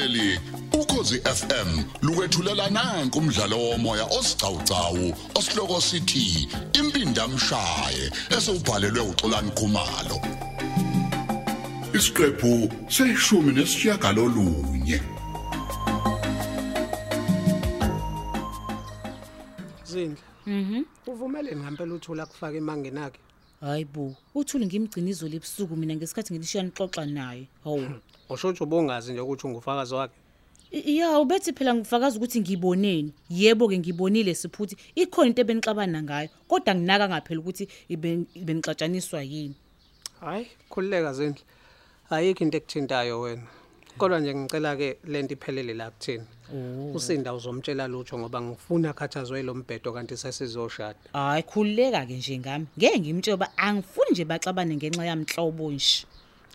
mlaleli ukhosi FM lukwethulela nanku umdlalo womoya osiqhawqhawo osihloko sithi impinda mshaye esubhalelwe uXolani Khumalo isiqephu seshumi nesishiyagalolunye Zindla. Mhm. Uvumele ngempela uthula kufaka imangeni akhe. Hayi bo, uthuli ngimgcina izolo ebusuku mina ngesikhathi ngilishiya nixoxa naye. Hawu. Usho ukuthi ubongazi nje ukuthi ungufakazi wakhe. I- Ya, ubethi phela ngifakaza ukuthi ngiboneni. Yebo ke ngibonile siphuthi ikhona into ebenixabana ngayo, kodwa nginaka ngaphela ukuthi ibe benixatshaniswa yini. Hayi, khulileka Zindla. Ayikho into ekuthintayo wena. Kodwa nje ngicela ke lento iphelele la kuthini. Usinda uzomtshela lutho ngoba ngifuna khathazwe lo mbhedo kanti sesizoshada. Hayi khulileka ke nje ngami. Ngeke ngimtshela uba angifuni nje baxabane ngenxa yamhlobo nje.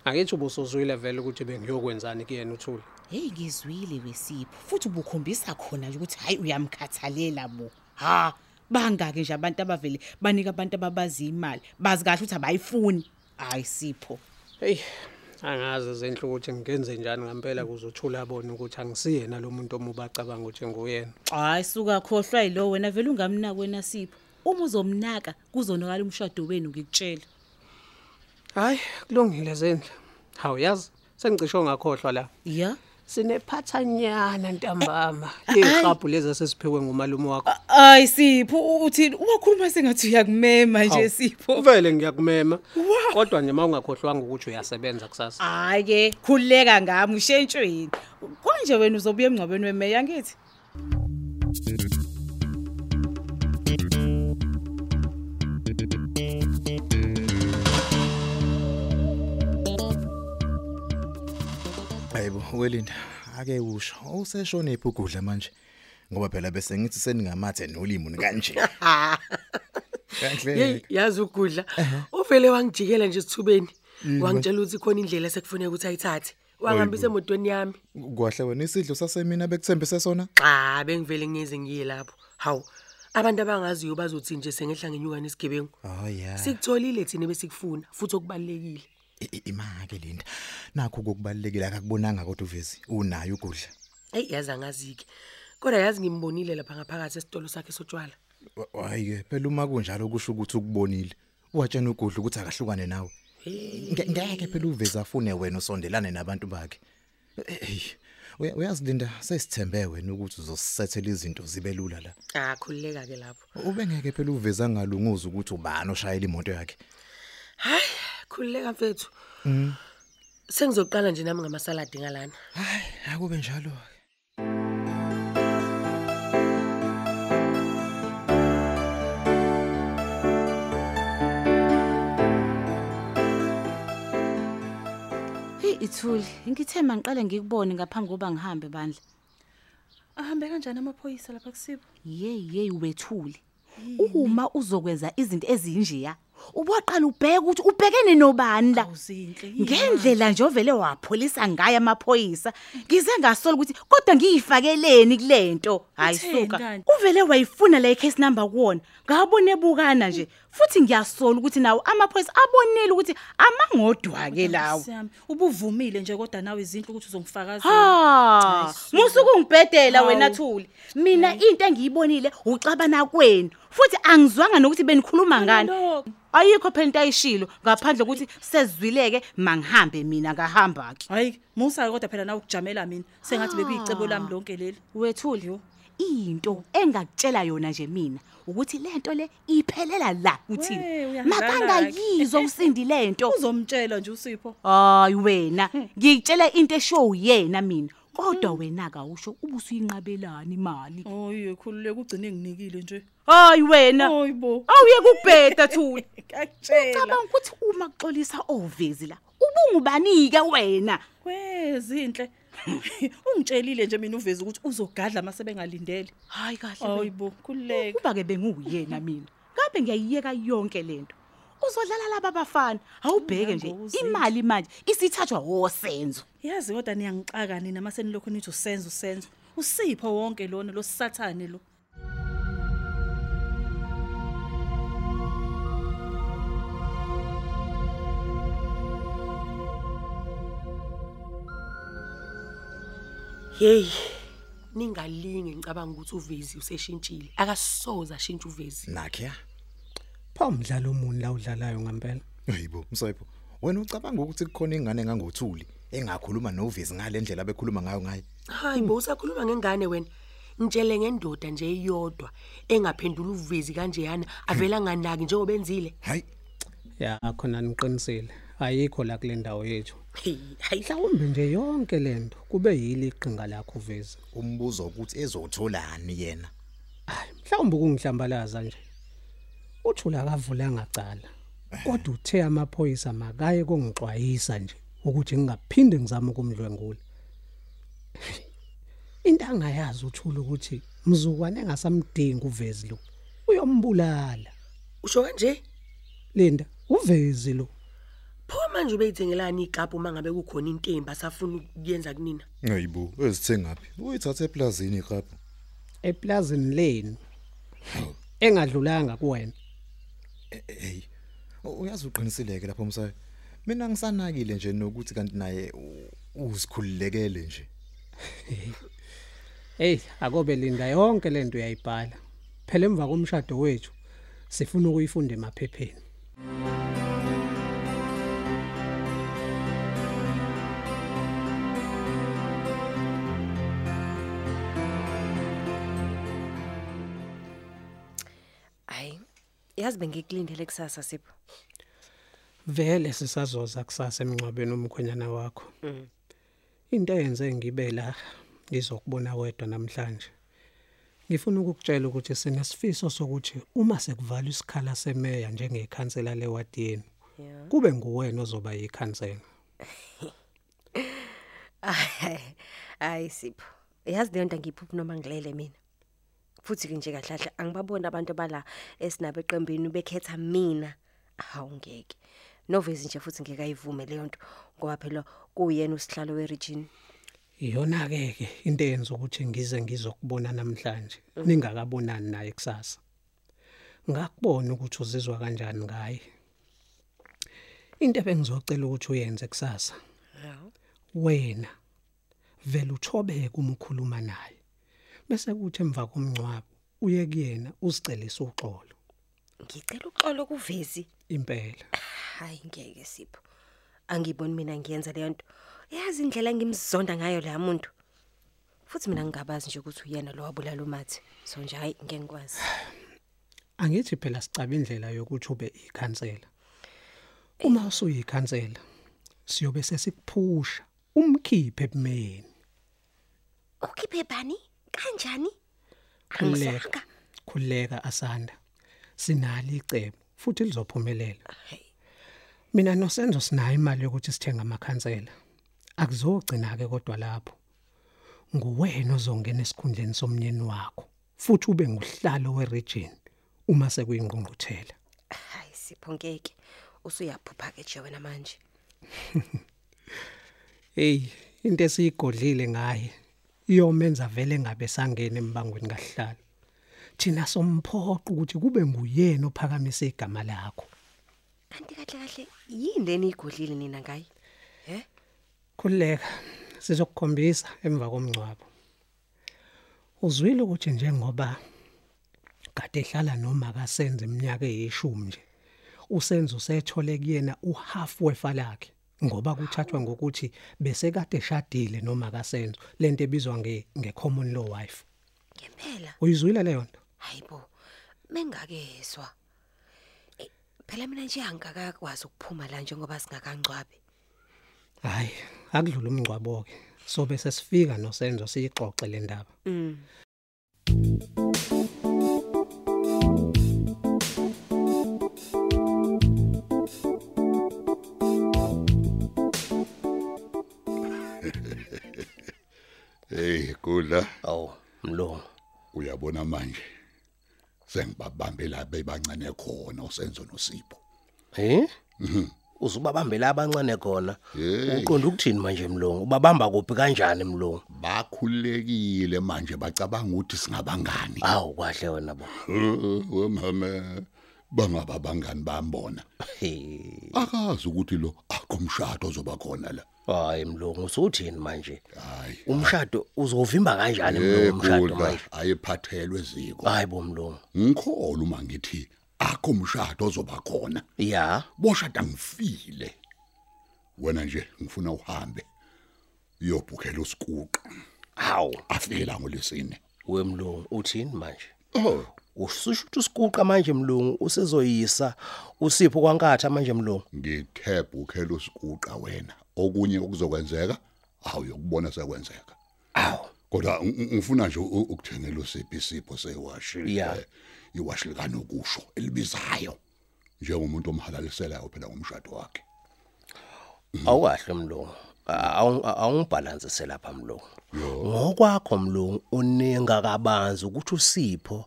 Angithi ubusuzwile vele ukuthi bengiyokwenzani kuyena uthula. Hey ngizwile wesipho futhi ubukhombisa khona nje ukuthi hayi uyamkhathalela bo. Ha, bangake nje abantu abavele banika abantu ababazi imali. Bazi kahle ukuthi abayifuni. Hayi sipho. Hey, angazi zenhle ukuthi ngenze njani ngempela kuzothula abone ukuthi angisiyena lo muntu omuba acabanga ukuthi nguyena. Hayi suka khohlwa yilo wena vele ungamnaki wena sipho. Uma uzomnaka kuzonakala umshado wenu ngikutshela. Hayi, kulungile Zendla. Hawu yazi, sengicishe ngakhohlwa la. Ya? Sinephathanyana ntambama. Iqhabhu lezi esesiphiwe ngumalume wakho. Ay sipho uthini? Uyakhuluma sengathi uyakumema nje Hawu, sipho. Vele ngiyakumema. Kodwa nje mawungakhohlwanga ukuthi uyasebenza kusasa. Hayi ke khulileka ngami ushentshweni. Konje wena uzobuya emngcwabeni wemeya ngithi? Welinda ake usho useshona iphugudla manje ngoba phela bese ngithi seningamathe nolimo kanje. Kanhle yazi ukudla. Uvele wangijikela nje sithubeni wangitshela ukuthi khona indlela sekufuneka ukuthi ayithathe. Wangihambisa emotweni yami. kwahle wena isidlo sasemina bekuthembise sona? Cha bengivele ngeze ngiye lapho. Hawu abantu abangaziyo bazothi nje sengehla ngenyuka nesigebengu oh yeah. Sikutholile thina besikufuna futhi okubalekile imake linda nakho kokubalekile akakubonanga kodwa uvezi unayo ukudla. Hey yazi angaziki. Kodwa yazi ngimbonile lapha ngaphakathi esitolo sakhe sotshwala. Wa- hayi ke phela uma kunjalo kusho ukuthi ukubonile. Watshena ukudla ukuthi akahlukane nawe. Nge- ngeke phela uvezi afune wena usondelane nabantu bakhe. Uyazilinda sesithembe wena ukuthi uzosethela izinto zibe lula la. Ah khulileka ke lapho ubengeke phela uvezi angalunguza ukuthi ubani oshayela imoto yakhe. Hayi khulileka mfethu mhm sengizoqala nje nami ngamasaladi ngalana hayi akube njalo Hey ithuli, ngithema ngiqale ngikubone ngaphambi koba ngihambe bandla. Ahambe kanjani amaphoyisa lapha kusibo? Yey yey wethuli. Uma uzokwenza izinto ezinjeya, ubaqala ubheke ukuthi ubhekene nobani la. Awuzinhle. yini Ngendlela nje ovele wapholisa ngayo amaphoyisa, ngize ngasola ukuthi kodwa ngiyifakeleni kulento. Hayi Utheni suka. kanti? Uvele wayifuna la case number kuwona. Ngabone ebukana nje. Futhi ngiyasola ukuthi nawo amaphoyisa abonile ukuthi amangodwa ke lawo. Ubuvumile nje kodwa nawe izinto ukuthi uzongifakazela. Musuku ngibhedela wena Thuli. Mina into engiyibonile uxabana kwenu. Futhi angizwanga nokuthi benikhuluma ngani. Ayikho phela into ayishilo ngaphandle kokuthi sezwileke mangihambe mina ngahamba ke. Hayi, musa kodwa phela nawe ukujamela mina. Sengathi bekuyicebo lami lonke leli. Wethuli into engakutshela yona nje mina ukuthi lento le iphelela la We, uthini. uyangidlala-ke. Makangayizwa usindi lento. Uzomtshela nje uSipho. Hayi wena, ngikutshela into eshow yena mina. Kodwa wena akawusho ubusuyinqabelani imali. Oyi, khululeka ugcine nginikile nje. Hayi wena. Oyibo. Awuye kubheda Thuli. Ngakutshela. Cabanga ukuthi uma kuxolisa ovezi la, ubungubanike wena. Kwezinhle. Ungitshelile nje mina uvezi ukuthi uzogadla mase bengalindele. Hayi kahle. wena. Hayibo, khululeka. Kuba ke benguyena mina. Ngabe ngiyayiyeka yonke lento. Uzodlala laba bafana. Awubheke nje Ungangozi. imali manje isithathwa wosenzo. Yazi kodwa niyangixaka nina mase nilokho nithi usenza usenza. Usipho wonke lona lo sathane lo. Hey. Ningalinge ngicabanga ukuthi uvezi useshintshile. Akasoza ashintshe uvezi. Nakhe ya. Pha umdlalo omuni la udlalayo ngempela? Hayibo msayipho. Wena ucabanga ukuthi kukhona ingane engangothuli engakhuluma novezi ngale ndlela abekhuluma ngayo ngaye? Hayi bo usakhuluma ngengane wena. Ngitshele ngendoda nje iyodwa engaphendula uvezi kanjeyana avela nganaki njengoba enzile? Hayi. Ya khona niqinisile. Ayikho la kule ndawo yethu. Mhlawumbe nje yonke lento kube yili iqhinga lakho uvezi umbuzo ukuthi ezotholani yena? Hayi mhlawumbe kungihlambalaza nje. Uthula akavula ngacala kodwa uthe amaphoyisa makaye kongixwayisa nje ukuthi ngingaphinde ngizame ukumdlwengula. Into angayazi uthula ukuthi mzukwane engasamdingi uvezi lo uyombulala. Usho kanje? Linda uvezi lo. Pho manje ubeyithengelani iqaphu mangabe kukhona intemba asafuna ukuyenza kunina? Hayibo ezithengaphi uyithathe eplazini iqaphu eplazini leni engadlulanga kuwena. Hey uyazi uqinisileke lapho msayo mina ngisanakile nje nokuthi kanti naye uzikhululekele nje. Hey akobe Linda yonke lento uyayibhala. Phela emva komshado wethu sifuna ukuyifunda emaphepheni. Yazi bengikulindele kusasa sipho. vele sisazoza kusasa emncwabeni umkhwenyana wakho into eyenze ngibe la ngizokubona wedwa namhlanje ngifuna ukukutshela ukuthi sinesifiso sokuthi uma sekuvalwa isikhala semeya njengekhansela lewadi yenu kube nguwena ozoba yikhansela hayi sipho. Yazi leyo nto ngiphupha noma ngilele mina. Futhi ke nje kahle angibaboni abantu bala esinabe eqembini bekhetha mina. Hawu ngeke. Novezi nje futhi ngeke ayivume leyo nto ngoba phela kuyena usihlalo weregion. iyona ke ke into eyenza ukuthi ngize ngizokubona namhlanje ningakabonani naye kusasa ngakubona ukuthi uzizwa kanjani ngaye into ebengizocela ukuthi uyenze kusasa wena vele uthobeke uma ukhuluma naye bese kuthi emva komncwabo uye kuyena usicelise uxolo Ngicela uxolo kuvezi. impela Hayi ngeke sipho. Angiboni mina ngiyenza leyo nto. Yazi indlela engimzonda ngayo la muntu. Futhi mina ngingabazi nje ukuthi uyena lo wabulala umathi. So nje hayi ngeke ngikwazi. angithi phela sicaba indlela yokuthi ube ikhansela uma usuyikhansela siyobe sesikuphusha umkhiphe ebumeni Ukhiphe bani? Kanjani? khuleka khuleka asanda. Sinali icebo futhi lizophumelela. Mina nosenzo sinayo imali yokuthi sithenga amakhansela. Akuzogcina ke kodwa lapho. Nguwena ozongena esikhundleni somnyeni wakho futhi ube nguhlalo weregion uma sekuyingqungquthela. Hayi sipho ngeke. Usuyaphupha ke nje wena manje. hey into esiyigodlile ngaye iyomenza vele ngabe sangena embangweni kahlalo thina somphoqa ukuthi kube nguyena ophakamisa igama lakho Kanti kahle kahle yini leni igodlile nina ngayi? He? khuleka sizokukhombisa emva komncwabo uzwile ukuthi njengoba kade ehlala noma kasenze iminyaka eyishumi nje usenzo sethole kuyena uhalf wefa lakhe ngoba kuthathwa ngokuthi bese kade eshadile noma kasenzo lento ebizwa nge ngecommon law wife Ngempela. uyizwile leyo nto Hayibo. Mengakezwa. Eh, Phela mina nje angakakwazi ukuphuma la njengoba singakangcwabi. hayi akudlula umngcwabo ke so bese sifika nosenzo siyixoxe le ndaba Mm. Hey kudla Awu, mlungu. uyabona manje sengibabambela bebancane khona usenzo nosipho Eh? Uzubabambela abancane khona. Uqonda ukuthini manje mlungu? Ubabamba kuphi kanjani mlungu? bakhulekile manje bacabanga ukuthi singabangani Awu kwahle wena bo. wemama bangaba bangani bambona akazi ukuthi lo akumshado ozoba khona la hayi mlungu usuthini manje? Hayi. Umshado uzovimba kanjani mlungu umshado manje? ayiphathelwe ziko. Hayi bo mlungu. Ngikholwa uma ngithi akho umshado ozoba khona. Ya. Boshada ngifile. Wena nje ngifuna uhambe uyobhukhela usikuqa. Hawu. Afika ngolesine we mlungu uthini manje? Oh. Ususho ukuthi usikuqa manje mlungu usezoyisa usipho kwankatha manje mlungu? Ngithe bhukhela usikuqa wena. Okunye okuzokwenzeka awuyokubona sekwenzeka. Awu. Kodwa ng- ng- ngifuna nje ukuthengela usiphi isipho sewashi eh, iwashi likanokusho elibizayo njengomuntu omhalaliselayo phela ngomshado wakhe. Awukahle mlungu. Awu- awungibhalansise lapha mlungu. Ngokwakho mlungu uninga kabanzi ukuthi usipho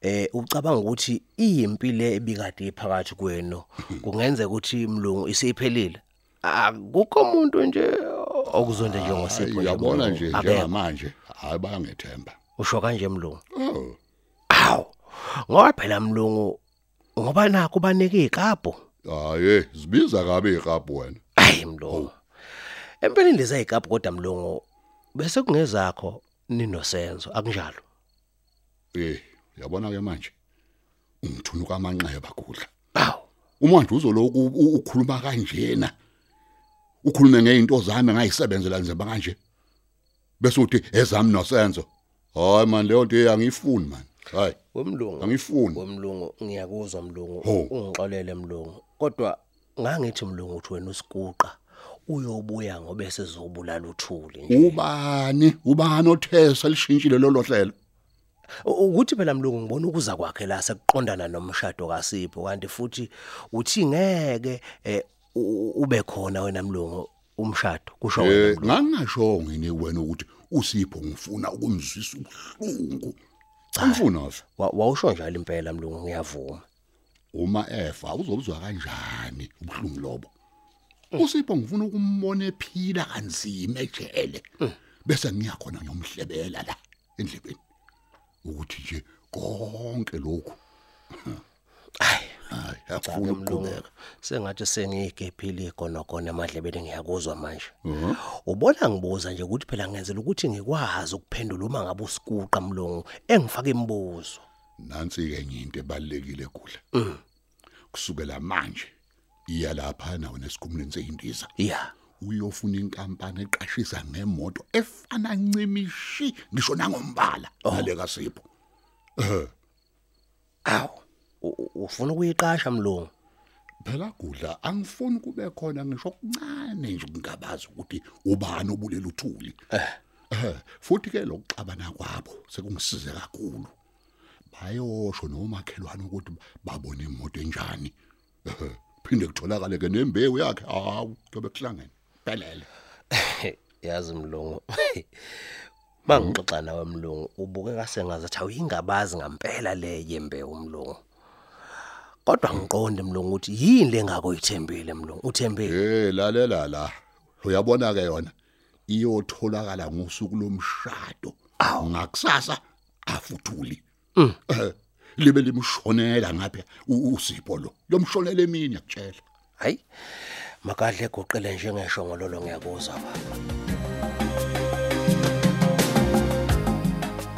eh ucabanga ukuthi iyimpilo ebikade iphakathi kwenu. Kungenzeka ukuthi mlungu isiphelile? Akukho umuntu nje okuzonda njengosipho uyabona nje njengamanje hayi bayangethemba. Usho kanje mlungu? Oh. Awu ngoba phela mlungu ngoba nakho banike ikapho hayi zibiza kabe iqaphu wena. Hayi mlungu. Empeleni leza ikapho kodwa mlungu bese kungezakho ninosenzo akunjalo. Eh uyabona ke manje ungithunuka amanxeba kudla. Awu uma nje uzoloku ukhuluma kanjena. Ukhulume ngeinto zami ngayisebenzela nzima kanje bese uthi ezami nosenzo. Hayi man leyo nto angiyifuni man. Hayi. Wemlungu angifuni. wemlungu ngiyakuzwa mlungu. Ungixolele mlungu. Kodwa ngangithi mlungu uthi wena usikuqa uyobuya ngoba esezobulala uthuli nje. Ubani? Ubani othesa lishintshile lolo hlelo? Ukuthi phela mlungu ngibona ukuza kwakhe la sekuqondana nomshado kaSipho kanti futhi uthi ngeke eh, ube khona wena mlungu umshado kusho wena eh mlungu. ngangasho ngini wena ukuthi usipho ngifuna ukumzwisa ubuhlungu? Wa- wawusho njalo impela mlungu ngiyavuma. Uma efa uzobuzwa kanjani ubuhlungu lobo? usipho ngifuna ukumbona ephila kanzima ejele bese ngiyakhona ngiyomhlebela la endlebeni. Ukuthi nje konke lokhu. Hayi hayi mlungu ukuqhubeka. sengathi sengigephile igonogona emadlebeni ngiyakuzwa manje. Ubona ngibuza nje ukuthi phela ngenzela ukuthi ngikwazi ukuphendula uma ngabe usikuqa mlungu? Engifaka imibuzo. Nansi ke enye into ebalekile kudla kusukela manje iya lapha nawe nesikhumulweni seyindiza. Ya uyofuna inkampani eqashisa ngemoto efana ncimishi ngisho nangombala. Ngale kasipho awu u- u- ufuna ukuyiqasha mlungu? Phela kudla angifuni kube khona ngisho okuncane nje kungabazi ukuthi ubani obulela uthuli. Eh. Futhi ke lokuxabana kwabo sekungisize kakhulu. Bayosho nomakhelwane ukuthi babone imoto enjani. Phinde kutholakale ke nembewu yakhe. Hawu tobe kuhlangene. Pelele. Yazi mlungu. Mangixoxa nawe mlungu ubukeka sengazathi awuyingabazi ngempela le yembewu mlungu. Kodwa ngiqonde mlungu ukuthi yini lengako ithembile mlungu? Uthembile? Eh lalela la uyabona ke yona? Iyotholakala ngosuku lomshado. Ngakusasa afuthuli. Eh libe limshonela ngapha usipho lo. Lomshonela emini yakutshela hayi makadle egoqele njengesho ngololo ngiyakuzwa baba.